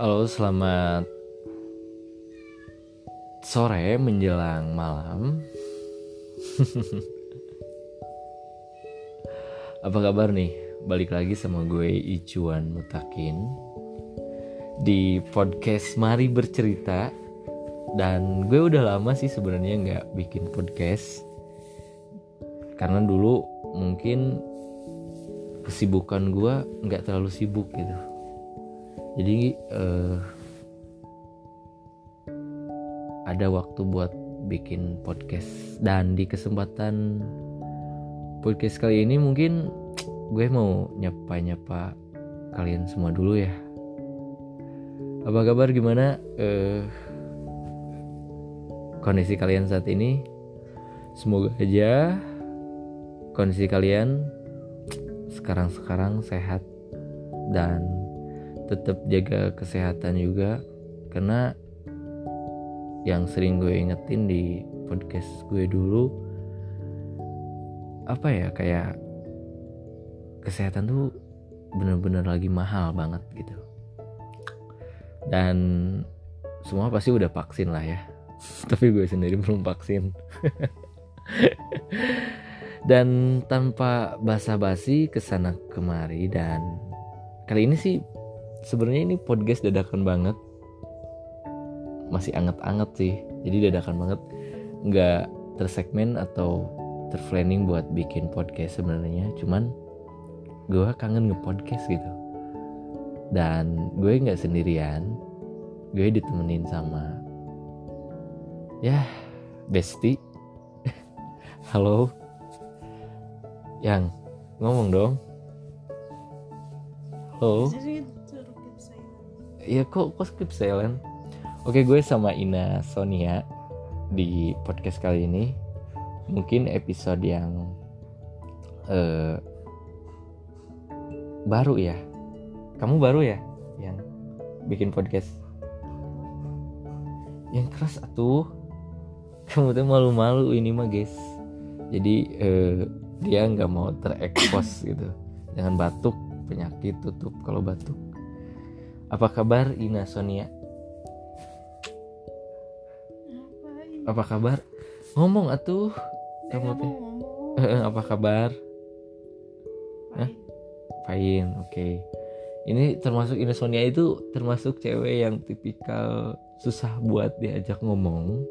Halo, selamat sore menjelang malam. Apa kabar nih? Balik lagi sama gue Icuan Mutakin di podcast Mari Bercerita. Dan gue udah lama sih sebenarnya nggak bikin podcast karena dulu mungkin kesibukan gue nggak terlalu sibuk gitu jadi uh, ada waktu buat bikin podcast. Dan di kesempatan podcast kali ini mungkin gue mau nyapa-nyapa kalian semua dulu ya. Apa kabar? Gimana? Uh, kondisi kalian saat ini? Semoga aja kondisi kalian sekarang-sekarang sehat dan tetap jaga kesehatan juga. Karena yang sering gue ingetin di podcast gue dulu apa ya kayak kesehatan tuh bener-bener lagi mahal banget gitu. Dan semua pasti udah vaksin lah ya. Tapi gue sendiri belum vaksin. Dan tanpa basa-basi ke sana kemari dan kali ini sih sebenarnya ini podcast dadakan banget. Masih anget-anget sih. Jadi dadakan banget. Nggak tersegmen atau terplanning buat bikin podcast sebenarnya. Cuman gue kangen nge-podcast gitu. Dan gue nggak sendirian. Gue ditemenin sama ya bestie. Halo. Yang ngomong dong. Halo Iya kok kok skip silent Oke gue sama Ina Sonia di podcast kali ini. Mungkin episode yang uh, baru ya? Kamu baru ya yang bikin podcast? Yang keras atuh. Kamu tuh malu-malu ini mah guys. Jadi uh, dia nggak mau terekspos gitu. Jangan batuk penyakit tutup. Kalau batuk apa kabar Ina Sonia? Apa kabar? Ngomong atuh. Kamu teh. apa kabar? Hah? Fine, oke. Okay. Ini termasuk Ina Sonia itu termasuk cewek yang tipikal susah buat diajak ngomong.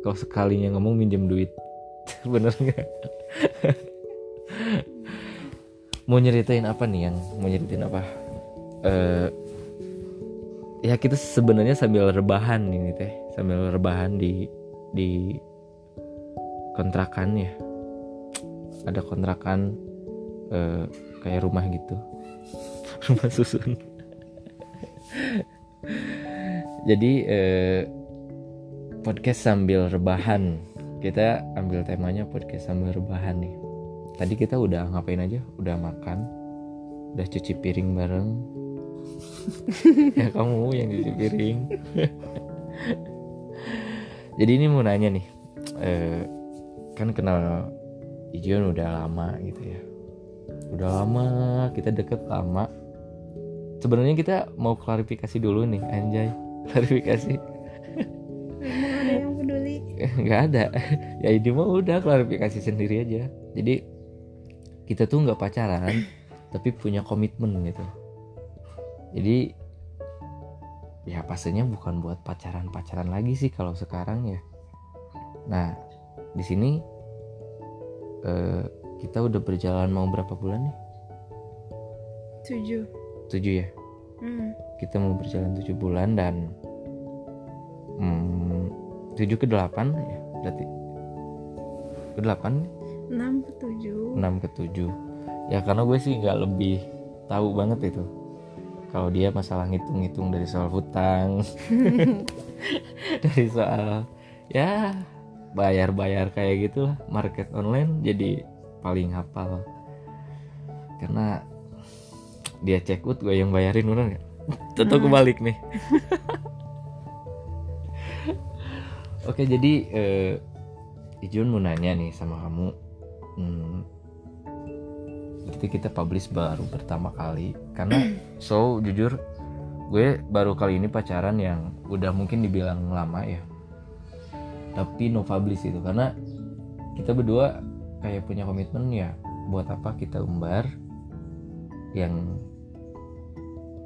Kalau sekalinya ngomong minjem duit. Bener nggak? mau nyeritain apa nih yang mau nyeritain apa? Uh, ya kita sebenarnya sambil rebahan ini teh sambil rebahan di di kontrakan ya. Ada kontrakan eh, kayak rumah gitu. Rumah susun. Jadi eh, podcast sambil rebahan. Kita ambil temanya podcast sambil rebahan nih. Tadi kita udah ngapain aja? Udah makan udah cuci piring bareng ya kamu yang cuci piring jadi ini mau nanya nih eh, kan kenal Ijon udah lama gitu ya. Udah lama kita deket lama. Sebenarnya kita mau klarifikasi dulu nih anjay. Klarifikasi. Ada yang peduli? Nggak ada. Ya ini mah udah klarifikasi sendiri aja. Jadi kita tuh nggak pacaran tapi punya komitmen gitu jadi ya pastinya bukan buat pacaran-pacaran lagi sih kalau sekarang ya. Nah di sini eh, kita udah berjalan mau berapa bulan nih? Tujuh. Tujuh ya? Hmm. kita mau berjalan tujuh bulan dan hmm, tujuh ke delapan ya berarti. Ke delapan enam ke tujuh. Enam ke tujuh. Ya karena gue sih nggak lebih tahu banget itu kalau dia masalah ngitung-ngitung dari soal hutang dari soal ya bayar-bayar kayak gitu lah market online jadi paling hafal. Karena dia check out gue yang bayarin bener nggak? Tentu Hmm. kebalik nih. Oke jadi eh, Ijun mau nanya nih sama kamu hmm, berarti kita publish baru pertama kali. Karena so jujur gue baru kali ini pacaran yang udah mungkin dibilang lama ya. Tapi no publish itu. Karena kita berdua kayak punya komitmen ya buat apa kita umbar yang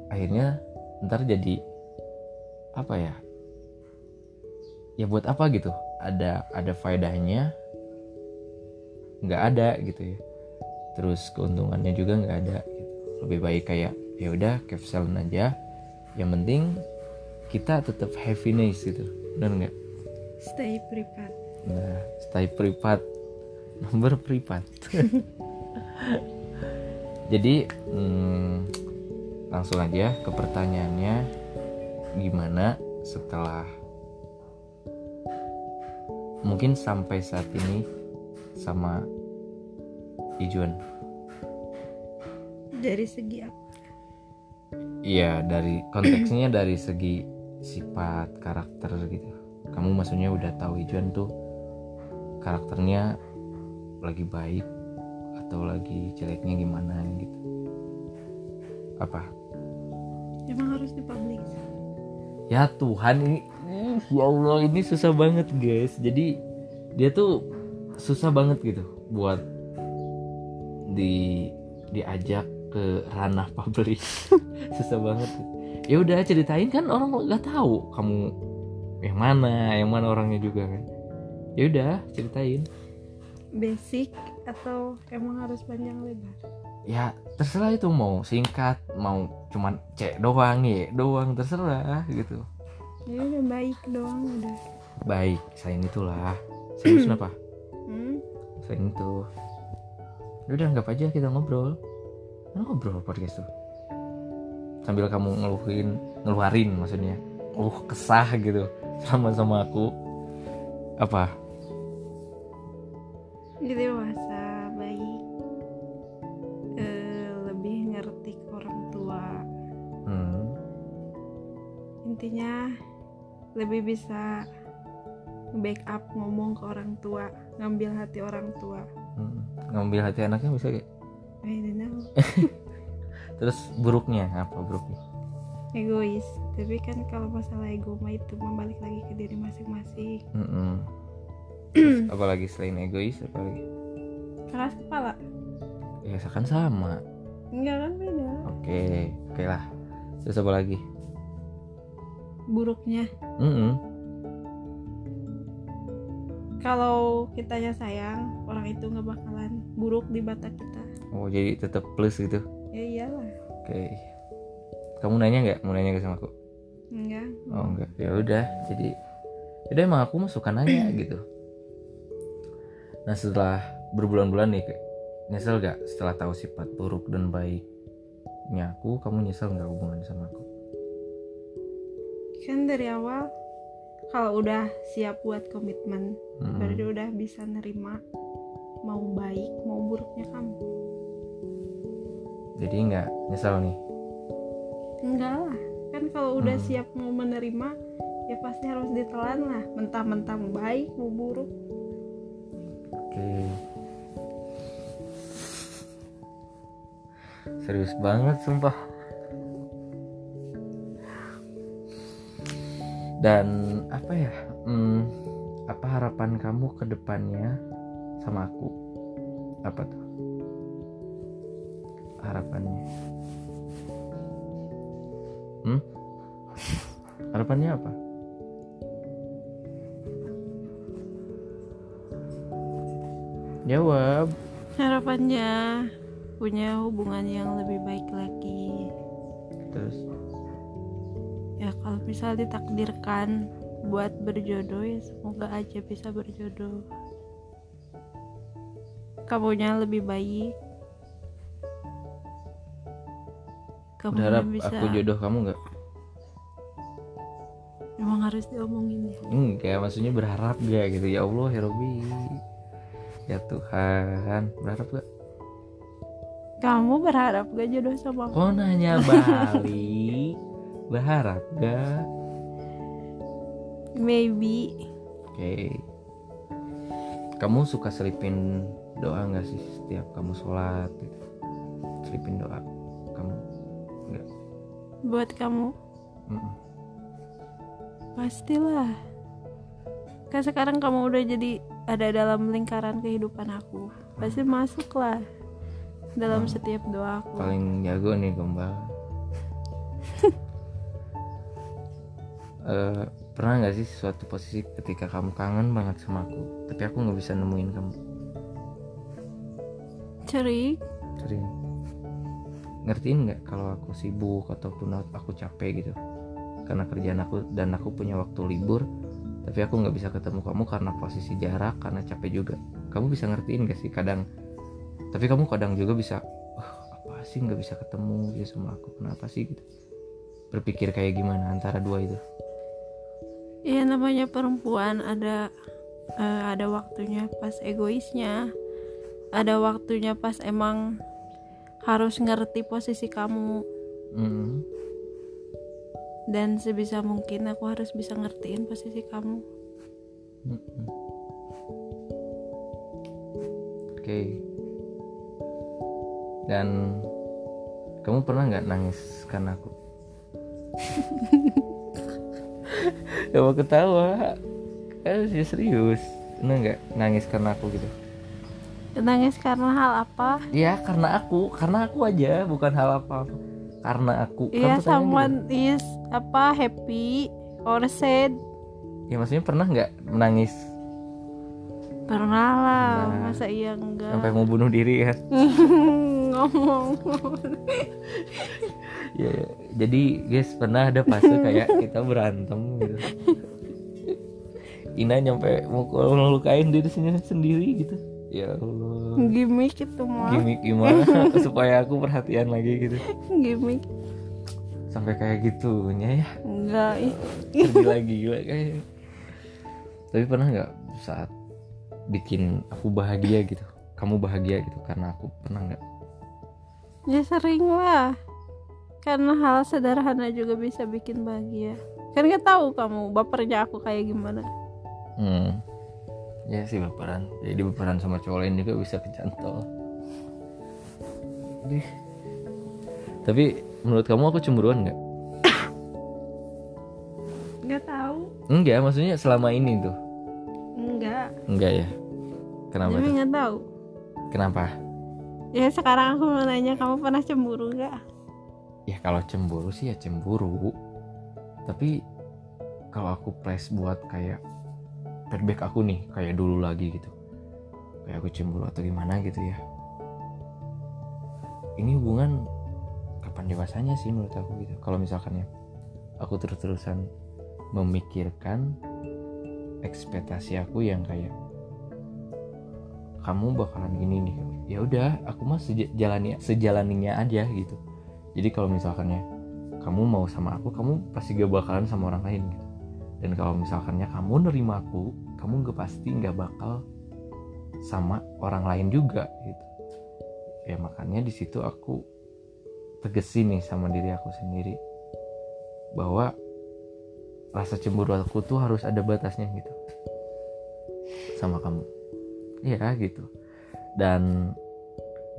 akhirnya ntar jadi apa ya? Ya buat apa gitu? Ada ada faedahnya? Nggak ada gitu ya terus keuntungannya juga nggak ada gitu. lebih baik kayak ya udah capsule aja. Yang penting kita tetap happiness gitu. Benar nggak? Stay privat. nah stay privat nomor privat jadi hmm, langsung aja ke pertanyaannya. Gimana setelah mungkin sampai saat ini sama Ijuan Dari segi apa? Iya dari konteksnya dari segi sifat karakter gitu. Kamu maksudnya udah tahu Ijuan tuh karakternya lagi baik atau lagi jeleknya gimana gitu. Apa? Emang harus dipublish. Ya Tuhan ini ya Allah ini susah banget guys. Jadi dia tuh susah banget gitu buat di diajak ke ranah publik. susah banget. Ya udah ceritain kan orang nggak tahu kamu yang mana, yang mana orangnya juga kan. Ya udah ceritain. Basic atau emang harus panjang lebar? Ya terserah itu mau singkat, mau cuman cek doang ya, doang terserah gitu. Ya udah baik doang udah. Baik, selain itulah. Serius kenapa? Hmm? Selain itu. Ya Udah anggap aja kita ngobrol. Ngobrol podcast tuh. Sambil kamu ngeluhin, ngeluarin maksudnya. Oh, kesah gitu sama sama aku. Apa? Dia dewasa, baik. Eh, lebih ngerti ke orang tua. Hmm. Intinya lebih bisa backup ngomong ke orang tua, ngambil hati orang tua. hmm. Ngambil hati anaknya bisa gak? I don't know. Terus buruknya apa buruknya? Egois. Tapi kan kalau masalah ego mah itu membalik lagi ke diri masing-masing. Mm-mm. Terus apalagi selain egois apalagi? Keras kepala? Ya kan sama. Enggak kan beda. Oke, oke lah. Terus apa lagi? Buruknya Mm-mm. Kalau kitanya sayang orang itu nggak bakalan buruk di mata kita Oh jadi tetap plus gitu. ya iyalah Oke. Kamu nanya nggak? Mau nanya ke sama aku? enggak Oh enggak. Ya udah. Jadi, udah emang aku mah suka nanya gitu. Nah setelah berbulan-bulan nih, kayak, nyesel gak setelah tahu sifat buruk dan baiknya aku, kamu nyesel nggak hubungan sama aku? kan dari awal kalau udah siap buat komitmen Mm-mm. berarti udah bisa nerima mau baik mau buruknya kamu Jadi nggak nyesel nih. enggak lah kan kalau udah Hmm. siap mau menerima ya pasti harus ditelan lah mentah-mentah mau baik mau buruk Oke. Serius banget sumpah. Dan apa ya? hmm, apa harapan kamu ke depannya sama aku? Apa tuh? Harapannya. Hmm? Harapannya apa? Jawab. harapannya punya hubungan yang lebih baik lagi Terus ya kalau misal ditakdirkan buat berjodoh ya semoga aja bisa berjodoh. Kamunya lebih baik. Kamunya berharap bisa aku jodoh kamu nggak? emang harus diomongin ya? Enggak, maksudnya berharap gak gitu? Ya Allah ya Robi ya Tuhan berharap gak? kamu berharap gak jodoh sama aku? Kok nanya balik? Berharap gak? Maybe. Oke. Kamu suka selipin doa nggak sih setiap kamu sholat? Gitu? selipin doa kamu nggak? Buat kamu? Mm-mm. pastilah. Kan sekarang kamu udah jadi ada dalam lingkaran kehidupan aku. Pasti masuk lah dalam Hmm. setiap doa aku. Paling jago nih gombal. Eh, pernah nggak sih suatu posisi ketika kamu kangen banget sama aku tapi aku nggak bisa nemuin kamu? Cerik. Sering ngertiin nggak kalau aku sibuk ataupun aku capek gitu? Karena kerjaan aku dan aku punya waktu libur tapi aku nggak bisa ketemu kamu karena posisi jarak karena capek juga. Kamu bisa ngertiin gak sih kadang? Tapi kamu kadang juga bisa "Wah, apa sih nggak bisa ketemu gitu sama aku? Kenapa sih? gitu. Berpikir kayak gimana antara dua itu ya namanya perempuan ada eh, ada waktunya pas egoisnya ada waktunya pas emang harus ngerti posisi kamu Mm. dan sebisa mungkin aku harus bisa ngertiin posisi kamu Mm-mm. Oke. Dan kamu pernah nggak nangis karena aku? Gak mau ketawa. Kan sih serius. Pernah nggak nangis karena aku gitu? nangis karena hal apa Iya karena aku, karena aku aja, bukan hal apa. Karena aku. Iya gitu. someone is apa happy or sad Ya maksudnya pernah nggak menangis pernah lah Pernah. masa iya enggak sampai mau bunuh diri kan? ngomong ya, ya. jadi guys pernah ada fase kayak kita berantem gitu. Ina nyampe mau ngelukain diri sendiri sendiri gitu. Ya Allah. Gimmick itu mah. Gimmick gimana? Supaya aku perhatian lagi gitu. Gimmick sampai kayak gitunya ya. Enggak ih. gila gila kayak. Tapi pernah nggak saat bikin aku bahagia gitu? Kamu bahagia gitu karena aku pernah nggak? Ya sering lah karena hal sederhana juga bisa bikin bahagia. Kan gak tahu kamu bapernya aku kayak gimana. Hmm. Ya sih baperan. Jadi baperan sama cowok lain juga bisa kecantol Dih. tapi menurut kamu aku cemburuan nggak? Nggak tahu. Enggak maksudnya selama ini tuh? Enggak enggak ya? Kenapa tapi nggak tahu. Kenapa? Ya sekarang aku mau nanya kamu pernah cemburu nggak ya kalau cemburu sih ya cemburu. Tapi kalau aku press buat kayak feedback aku nih kayak dulu lagi gitu. Kayak aku cemburu atau gimana gitu ya. Ini hubungan kapan dewasanya sih menurut aku gitu. Kalau misalkan ya aku terus-terusan memikirkan ekspektasi aku yang kayak kamu bakalan gini nih. Ya udah aku mah sejalani sejalaninya aja gitu jadi kalau misalkannya kamu mau sama aku kamu pasti gak bakalan sama orang lain gitu. Dan kalau misalkannya kamu nerima aku kamu gak pasti gak bakal sama orang lain juga gitu. Ya makanya di situ aku tegesin nih sama diri aku sendiri bahwa rasa cemburu aku tuh harus ada batasnya gitu. Sama kamu. Iya gitu. Dan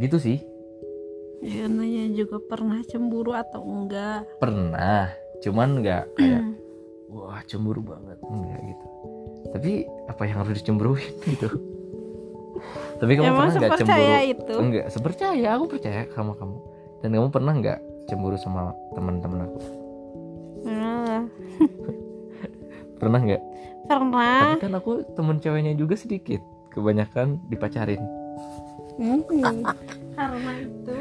gitu sih ya nanya juga pernah cemburu atau enggak? Pernah cuman nggak kayak wah cemburu banget. Enggak gitu. Tapi apa yang harus dicemburuin gitu? Tapi kamu emang pernah nggak sepercaya cemburu? itu? Enggak sepercaya aku percaya sama kamu. Dan kamu pernah nggak cemburu sama teman-teman aku? Pernah. Pernah nggak? Pernah. Tapi kan aku temen ceweknya juga sedikit. Kebanyakan dipacarin. Hmm, karena itu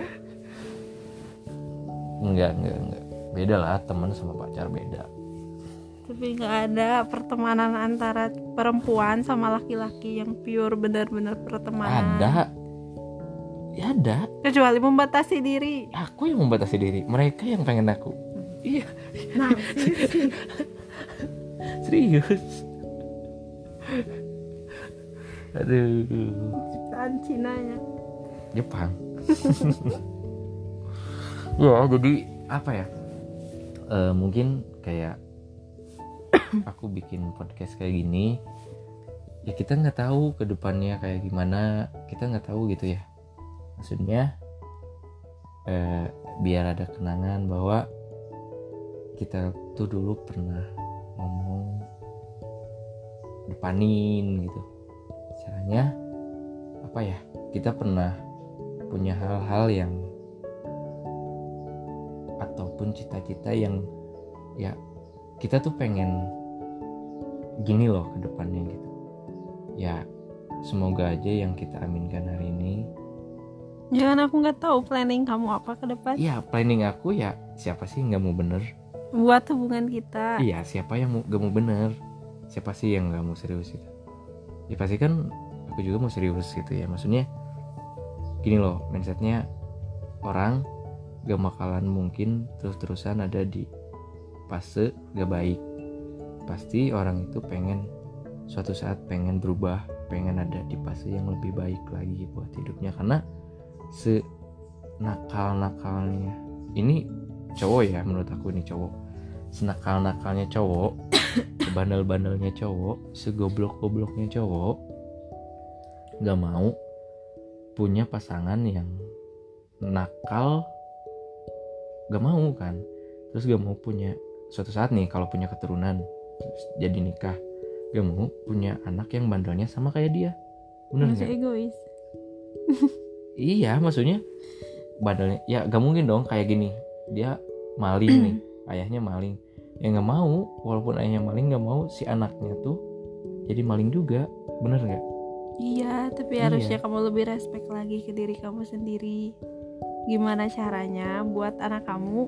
enggak enggak enggak. Beda lah teman sama pacar beda. Tapi nggak ada pertemanan antara perempuan sama laki-laki yang pure benar-benar pertemanan. Ada. Ya ada. Kecuali membatasi diri. Aku yang membatasi diri mereka yang pengen aku. Iya. Nah serius? Aduh. Ciptaan Cinanya Jepang ya jadi apa ya? Eh, mungkin kayak aku bikin podcast kayak gini ya kita nggak tahu ke depannya kayak gimana kita nggak tahu gitu ya. Maksudnya eh, biar ada kenangan bahwa kita tuh dulu pernah ngomong depanin gitu. Caranya apa ya? Kita pernah punya hal-hal yang ataupun cita-cita yang ya kita tuh pengen gini loh ke depannya gitu. Ya semoga aja yang kita aminkan hari ini Jangan aku nggak tahu planning kamu apa ke depan. Ya planning aku ya siapa sih nggak mau bener? Buat hubungan kita. iya siapa yang mau gak mau bener? Siapa sih yang nggak mau serius gitu? Ya pasti kan aku juga mau serius gitu ya. Maksudnya gini loh mindsetnya orang gak bakalan mungkin terus-terusan ada di fase gak baik. Pasti orang itu pengen suatu saat pengen berubah pengen ada di fase yang lebih baik lagi buat hidupnya. Karena se nakal nakalnya ini cowok ya menurut aku ini cowok. Senakal nakalnya cowok sebandel bandelnya cowok segoblok gobloknya cowok gak mau punya pasangan yang nakal gak mau kan. Terus gak mau punya suatu saat nih kalau punya keturunan terus jadi nikah gak mau punya anak yang bandelnya sama kayak dia. Bener nggak? egois. iya maksudnya bandelnya ya gak mungkin dong kayak gini. Dia maling nih ayahnya maling. Ya nggak mau walaupun ayahnya maling nggak mau si anaknya tuh jadi maling juga. Bener nggak? Iya, tapi Iya. harusnya kamu lebih respect lagi ke diri kamu sendiri. Gimana caranya buat anak kamu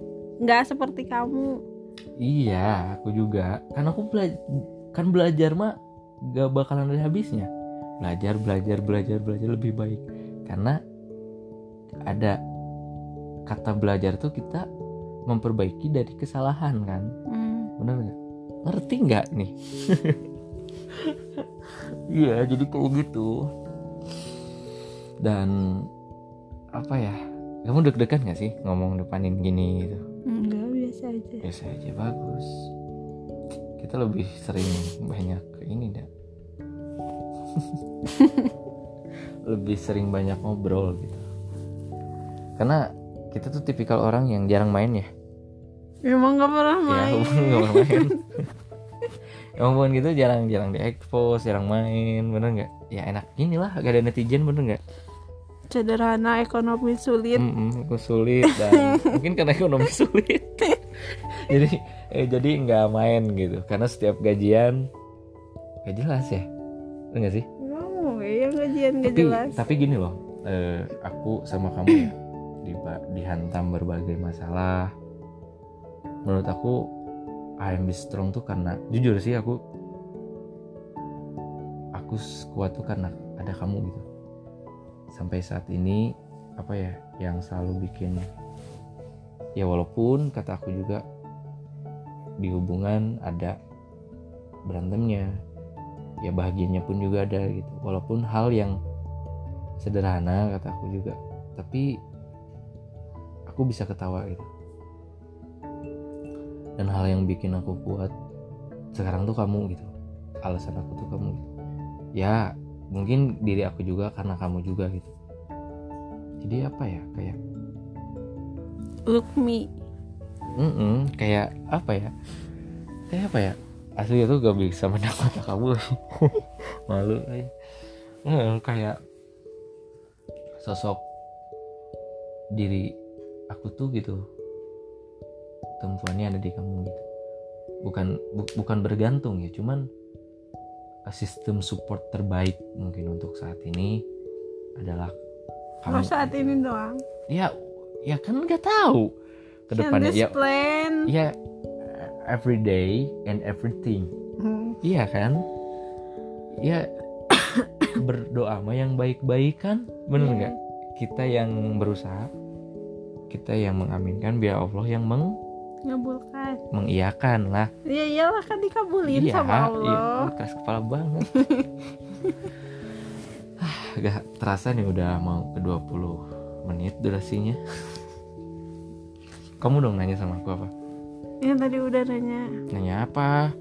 nggak seperti kamu? iya aku juga. Kan aku belajar kan belajar mah gak bakalan ada habisnya. Belajar belajar belajar belajar lebih baik. Karena ada kata belajar tuh kita memperbaiki dari kesalahan kan? Hmm. bener nggak? Ngerti nggak nih? Iya jadi kayak gitu. Dan apa ya kamu deg-degan gak sih ngomong depanin gini gitu? Enggak biasa aja. biasa aja bagus. Kita lebih sering banyak ke ini dah lebih sering banyak ngobrol gitu. Karena kita tuh tipikal orang yang jarang main ya. Emang nggak pernah ya main. hubungan gak pernah main. Ya hubungan gitu jarang-jarang di expose jarang main bener nggak? Ya enak. Gini lah gak ada netizen bener nggak Sederhana, ekonomi sulit. Mm-mm, aku sulit dan mungkin karena ekonomi sulit. Jadi eh, jadi nggak main gitu. Karena setiap gajian gak jelas ya. Bener nggak sih? Kamu yang gajian gak tapi jelas. tapi gini loh eh, aku sama kamu ya diba- dihantam berbagai masalah. Menurut aku I am be strong tuh karena jujur sih aku aku kuat tuh karena ada kamu gitu sampai saat ini apa ya yang selalu bikin ya walaupun kata aku juga di hubungan ada berantemnya ya bahagianya pun juga ada gitu. Walaupun hal yang sederhana kata aku juga tapi aku bisa ketawa gitu. Dan hal yang bikin aku kuat sekarang tuh kamu gitu. Alasan aku tuh kamu gitu. ya mungkin diri aku juga karena kamu juga gitu. Jadi apa ya kayak Look me. mm kayak apa ya? Kayak apa ya? Asli itu gak bisa menang mata kamu. Malu eh. Eh, kayak sosok diri aku tuh gitu. Tumpuannya ada di kamu gitu. Bukan bu- bukan bergantung ya cuman sistem support terbaik mungkin untuk saat ini adalah Kalau saat ini doang. ya ya kan nggak tahu ke depannya ya plan? ya every day and everything Hmm. iya kan ya berdoa mah yang baik-baik kan bener Iya. nggak kita yang berusaha kita yang mengaminkan biar Allah yang meng Ngabulkan. mengiyakan lah Ya iyalah kan dikabulin sama Allah. iya, keras kepala banget Ah, gak terasa nih udah mau ke 20 menit durasinya kamu dong nanya sama aku apa Yang tadi udah nanya. nanya apa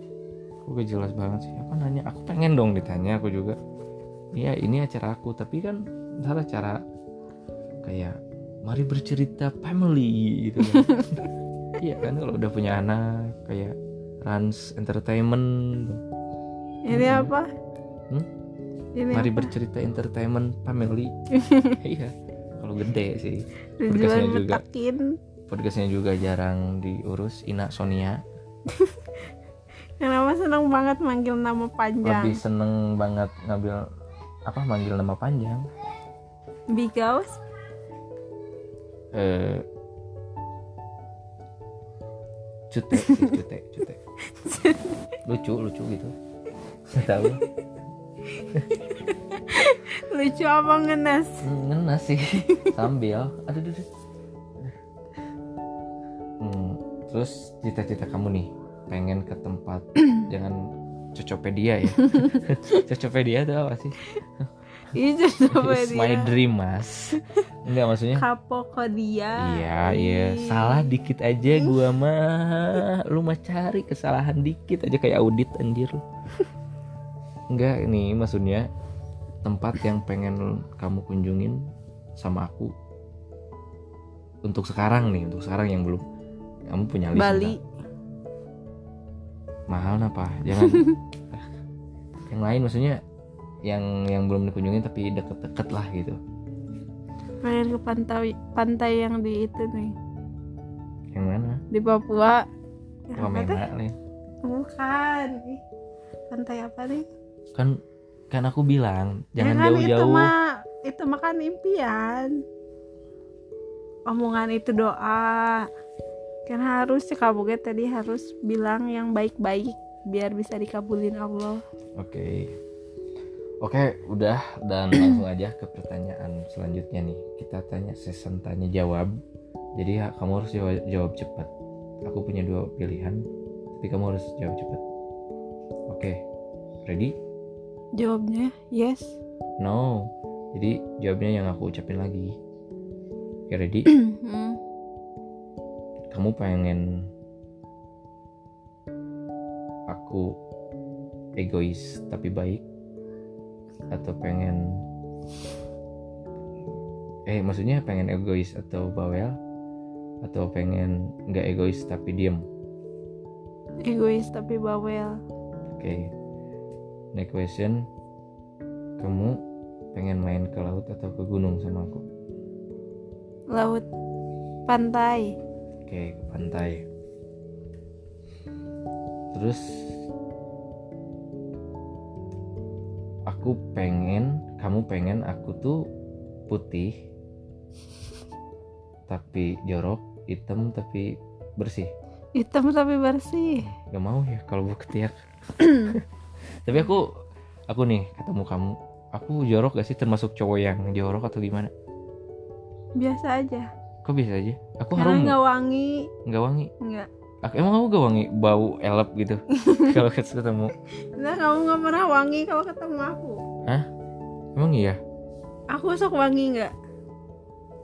aku gak jelas banget sih apa nanya aku pengen dong ditanya aku juga iya ini acara aku tapi kan salah cara kayak mari bercerita family gitu kan. iya kan kalau udah punya anak kayak Rans Entertainment Ini apa? Hmm? Ini mari apa? bercerita entertainment family iya kalau gede sih podcastnya juga. podcastnya juga jarang diurus Ina Sonia Kenapa seneng banget manggil nama panjang? lebih seneng banget ngambil apa manggil nama panjang Because eh cute cute cute lucu lucu gitu. Nggak tahu. Lucu apa ngenes? ngenes sih sambil. Aduh aduh, aduh. Hmm, terus cita-cita kamu nih pengen ke tempat jangan Cocopedia ya. Cocopedia itu apa sih Coba It's my dream mas. Enggak maksudnya? Kapokodia. Iya iya. Salah dikit aja gua mah lu mah cari kesalahan dikit aja kayak audit anjir. Lu. Enggak ini maksudnya tempat yang pengen kamu kunjungin sama aku. Untuk sekarang nih untuk sekarang yang belum. Kamu punya list Bali. nggak? mahal apa jangan. Yang lain maksudnya yang yang belum dikunjungin tapi deket-deket lah gitu Pengen ke pantai pantai yang di itu nih yang mana di Papua. Wamena nih Bukan. Pantai apa nih? kan kan aku bilang Ya jangan kan, Itu jauh-jauh mah itu mah kan impian. Omongan itu doa. Kan harus sih kamu tadi harus bilang yang baik-baik biar bisa dikabulin Allah. oke oke udah. Dan langsung aja ke pertanyaan selanjutnya nih. Kita tanya season tanya jawab. Jadi ya, kamu harus jawab, jawab cepat. Aku punya dua pilihan tapi kamu harus jawab cepat. Oke ready? Jawabnya yes. no. Jadi jawabnya yang aku ucapin lagi. Oke ready? Hmm. kamu pengen aku egois tapi baik atau pengen eh maksudnya pengen egois atau bawel atau pengen nggak egois tapi diem Egois tapi bawel. oke next question kamu pengen main ke laut atau ke gunung sama aku Laut pantai. Oke, ke pantai. Terus aku pengen, kamu pengen aku tuh putih tapi jorok, hitam tapi bersih. Hitam tapi bersih. Gak mau ya kalau gue ketiak. tapi aku aku nih ketemu kamu, aku jorok gak sih termasuk cowok yang jorok atau gimana? Biasa aja. Kok bisa aja? Aku Karena harum nggak wangi. nggak wangi. Nggak. Emang kamu gak wangi bau elep gitu kalau ketemu? Nah kamu nggak pernah wangi kalau ketemu aku. Emang iya? Aku sok wangi nggak?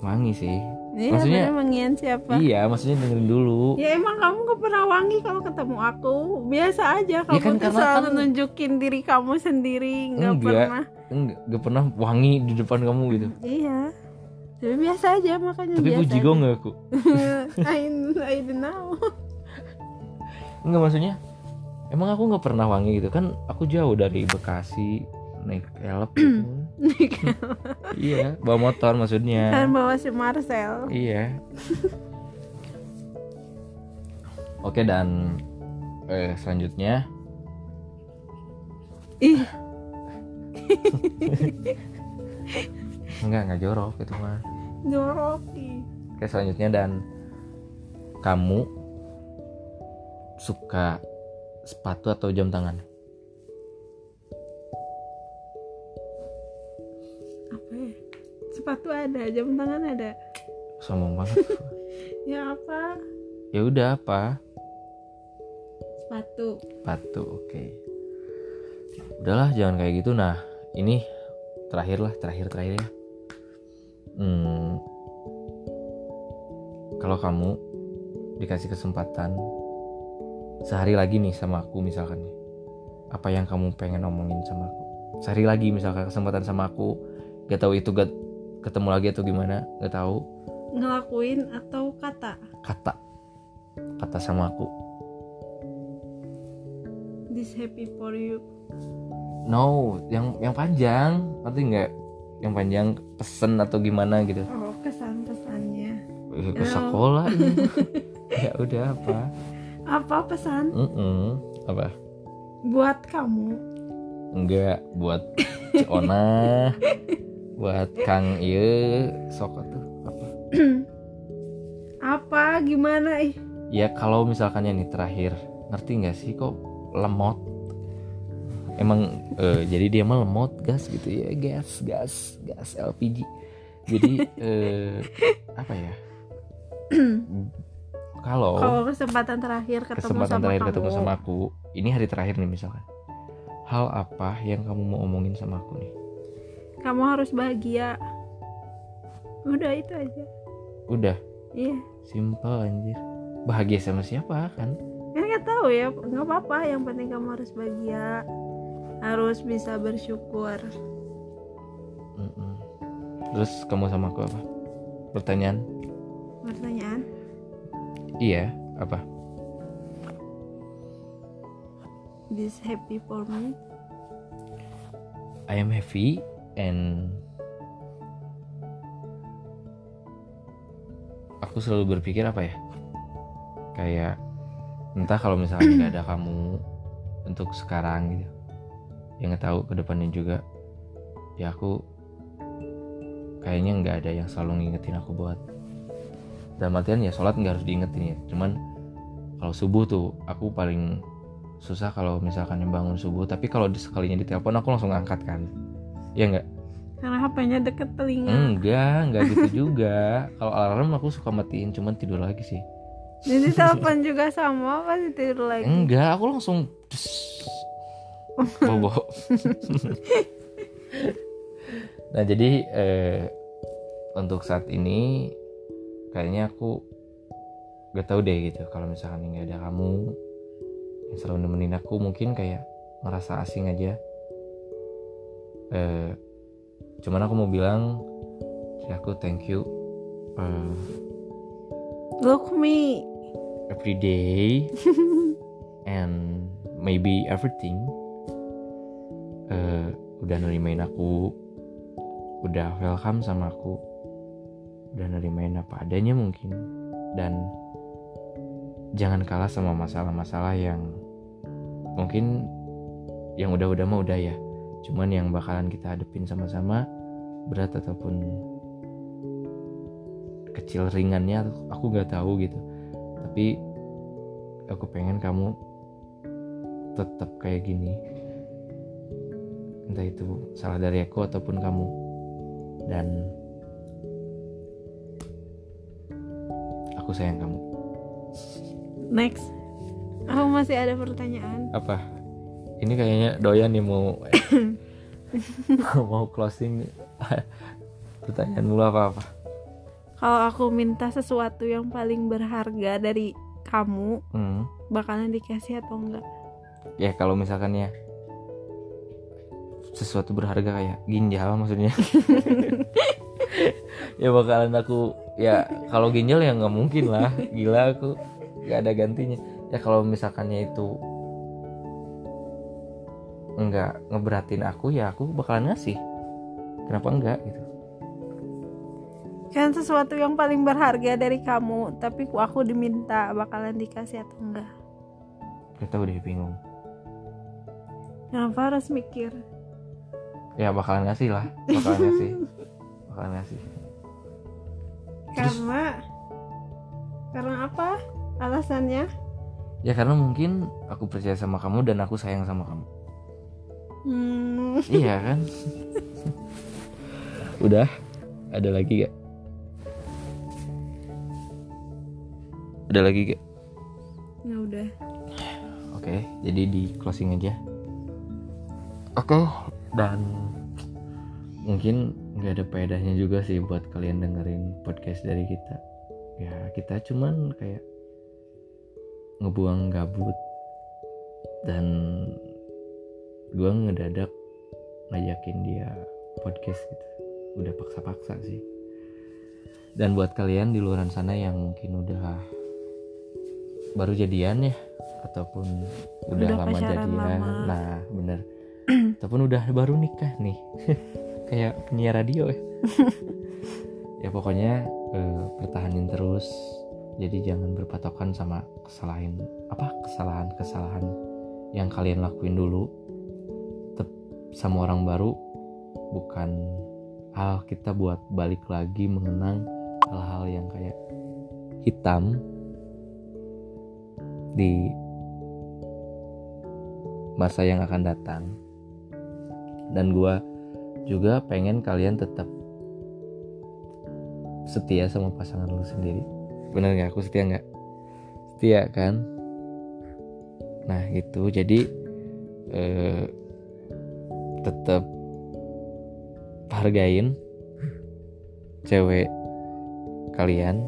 Wangi sih. Ini Maksudnya- wangian siapa? Iya, maksudnya dengerin dulu. Ya emang kamu gak pernah wangi kalau ketemu aku Biasa aja Kamu kan tuh selalu kan- nunjukin diri kamu sendiri Gak Enggak. pernah Enggak, gak pernah wangi di depan kamu gitu. Iya Tapi biasa aja makanya Tapi biasa puji gue nggak aku? I, I don't know Enggak maksudnya. Emang aku nggak pernah wangi gitu kan? Aku jauh dari Bekasi naik elep gitu. iya, bawa motor Kan maksudnya. bawa si Marcel Iya. Oke dan eh, selanjutnya Ih enggak enggak jorok itu mah. Joroki Oke selanjutnya dan kamu suka sepatu atau jam tangan? Apa ya Sepatu ada Jam tangan ada Sombong banget. Ya apa ya udah apa? Sepatu Sepatu, oke. Udahlah jangan kayak gitu. Nah ini terakhir lah, terakhir terakhir ya. Hmm, kalau kamu dikasih kesempatan sehari lagi nih sama aku misalkan apa yang kamu pengen ngomongin sama aku? Sehari lagi misalkan kesempatan sama aku, gak tahu itu gak ketemu lagi atau gimana, gak tahu. Ngelakuin atau kata? Kata. Kata sama aku. This happy for you. No yang yang panjang. Ngerti nggak? Yang panjang pesen atau gimana gitu. Oh kesan pesannya ke sekolah. Ya udah apa apa pesan Mm-mm. apa? Buat kamu. Enggak buat Ciona buat Kang Ieu. Sok tuh apa? Apa? Gimana? Ih. Ya kalau misalkan nih terakhir ngerti nggak sih kok lemot? Emang eh, jadi dia mah lemot gas gitu ya gas gas gas LPG jadi eh, apa ya kalau kalau kesempatan terakhir ketemu kesempatan sama terakhir kamu. ketemu sama aku ini hari terakhir nih misalkan hal apa yang kamu mau omongin sama aku nih? Kamu harus bahagia. Udah itu aja. Udah? Iya. Simple anjir. Bahagia sama siapa kan? Kan nggak tahu ya. Nggak apa-apa. Yang penting kamu harus bahagia. Harus bisa bersyukur. Mm-mm. terus kamu sama aku apa? Pertanyaan? Pertanyaan iya apa? This happy for me. I am happy and aku selalu berpikir apa ya? Kayak entah kalau misalnya nggak ada kamu untuk sekarang gitu. Yang nggak tahu ke depannya juga. Ya aku kayaknya nggak ada yang selalu ngingetin aku buat dalam artian ya sholat nggak harus diingetin ya. Cuman kalau subuh tuh aku paling susah kalau misalkan yang bangun subuh. Tapi kalau di- sekalinya ditelepon aku langsung angkat kan. Ya nggak? Karena HP-nya deket telinga. Enggak enggak gitu juga. Kalau alarm aku suka matiin cuman tidur lagi sih. Jadi telepon juga sama pasti tidur lagi? Enggak aku langsung bobo nah jadi eh, untuk saat ini kayaknya aku gak tahu deh gitu. Kalau misalkan nggak ada kamu yang selalu nemenin aku mungkin kayak ngerasa asing aja. Eh, cuman aku mau bilang ya aku thank you eh, look me every day and maybe everything. Eh, udah nerimain aku udah welcome sama aku udah nerimain apa adanya mungkin. Dan jangan kalah sama masalah-masalah yang mungkin yang udah-udah mah udah ya. Cuman yang bakalan kita hadepin sama-sama berat ataupun kecil ringannya aku nggak tahu gitu. Tapi aku pengen kamu tetap kayak gini. Entah itu salah dari aku ataupun kamu. Dan aku sayang kamu. Next. Aku masih ada pertanyaan. Apa? Ini kayaknya doyan nih mau mau closing. Pertanyaan mulu apa apa? Kalau aku minta sesuatu yang paling berharga dari kamu hmm. bakalan dikasih atau enggak? Ya kalau misalkan ya sesuatu berharga kayak ginjal maksudnya. Ya bakalan aku ya kalau ginjal ya nggak mungkin lah. Gila aku. Nggak ada gantinya. Ya kalau misalkannya itu nggak ngeberatin aku ya aku bakalan ngasih. Kenapa enggak gitu? Kan sesuatu yang paling berharga dari kamu tapi aku diminta bakalan dikasih atau enggak kita udah bingung. Kenapa harus mikir? Ya bakalan ngasih lah. Bakalan ngasih. Bakalan ngasih karena karena apa alasannya? Ya karena mungkin aku percaya sama kamu dan aku sayang sama kamu. Hmm, iya kan? Udah ada lagi gak? Ada lagi gak? Ya udah. Oke jadi di closing aja. Oke dan mungkin nggak ada faedahnya juga sih buat kalian dengerin podcast dari kita. Ya kita cuman kayak ngebuang gabut dan gua ngedadak ngajakin dia podcast gitu. Udah paksa-paksa sih. Dan buat kalian di luar sana yang mungkin udah baru jadian ya ataupun udah, Udah lama jadian. lama. nah bener. Ataupun udah baru nikah nih kayak penyiar radio ya. Ya pokoknya eh, pertahanin terus. Jadi jangan berpatokan sama kesalahan apa kesalahan kesalahan yang kalian lakuin dulu. Tetap sama orang baru bukan hal kita buat balik lagi mengenang hal-hal yang kayak hitam di masa yang akan datang. Dan gua juga pengen kalian tetap setia sama pasangan lu sendiri. Bener nggak? Aku setia nggak? Setia kan? Nah gitu. Jadi eh, tetap hargain cewek kalian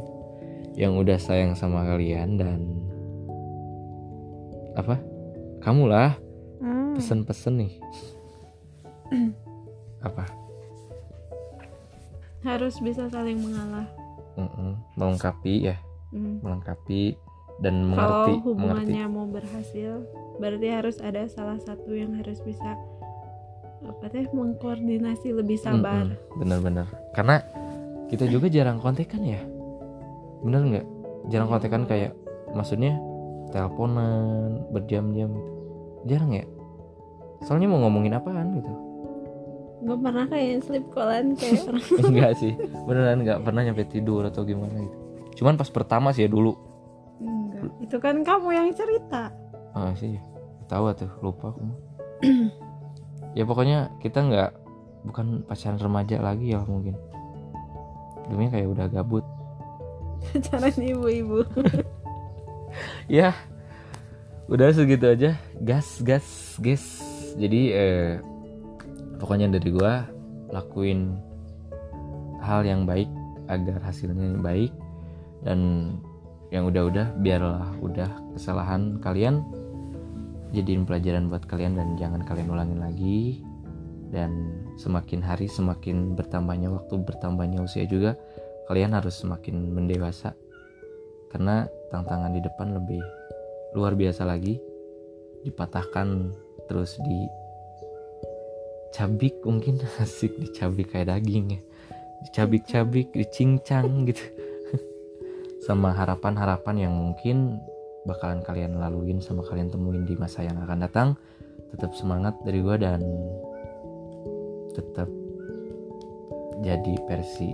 yang udah sayang sama kalian dan apa? Kamu lah. Hmm. pesen-pesen nih apa? Harus bisa saling mengalah. Mm-mm. melengkapi ya. Hmm. melengkapi dan mengerti kalau mengerti hubungannya mau berhasil berarti harus ada salah satu yang harus bisa apa teh mengkoordinasi lebih sabar. Mm-mm. bener-bener karena kita juga jarang kontekan ya. Bener nggak? Jarang kontekan kayak maksudnya teleponan berjam-jam. Gitu. jarang ya? Soalnya mau ngomongin apaan gitu nggak pernah kayak sleep callan kayak orang. Enggak sih. Beneran nggak pernah nyampe tidur atau gimana gitu. Cuman pas pertama sih ya dulu. Enggak. Itu kan kamu yang cerita. Ah sih. Tahu tuh lupa aku ya pokoknya kita nggak bukan pacaran remaja lagi ya mungkin. Dulunya kayak udah gabut. Pacaran ibu-ibu. Ya. Udah segitu aja. Gas gas gas. Jadi eh, pokoknya dari gua lakuin hal yang baik agar hasilnya baik. Dan yang udah-udah biarlah udah kesalahan kalian. Jadiin pelajaran buat kalian dan jangan kalian ulangin lagi. Dan semakin hari semakin bertambahnya waktu bertambahnya usia juga kalian harus semakin mendewasa. Karena tantangan di depan lebih luar biasa lagi. Dipatahkan terus di cabik mungkin asik dicabik kayak daging ya. Dicabik-cabik dicincang gitu. Sama harapan-harapan yang mungkin bakalan kalian laluin sama kalian temuin di masa yang akan datang. Tetap semangat dari gua dan tetap jadi versi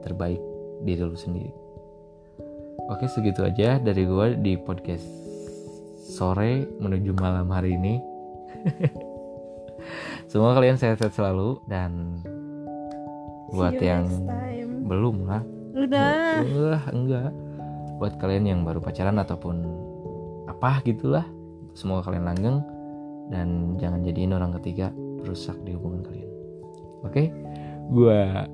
terbaik diri lu sendiri. Oke segitu aja dari gue di podcast sore menuju malam hari ini. Semoga kalian sehat-sehat selalu dan buat See you yang next time. belum lah, udah enggak enggak. Buat kalian yang baru pacaran ataupun apa gitulah, semoga kalian langgeng dan jangan jadiin orang ketiga rusak di hubungan kalian. Oke, gua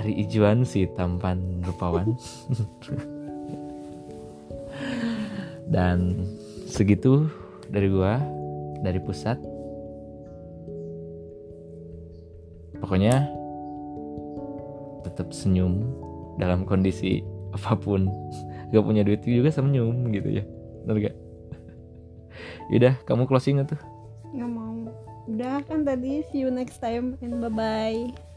Ari Ijuan si tampan rupawan. Dan segitu dari gua dari pusat. Pokoknya tetap senyum dalam kondisi apa pun. Gak punya duit juga senyum gitu ya. Bener gak? Yaudah, kamu closing tuh. nggak mau udah kan tadi see you next time and bye bye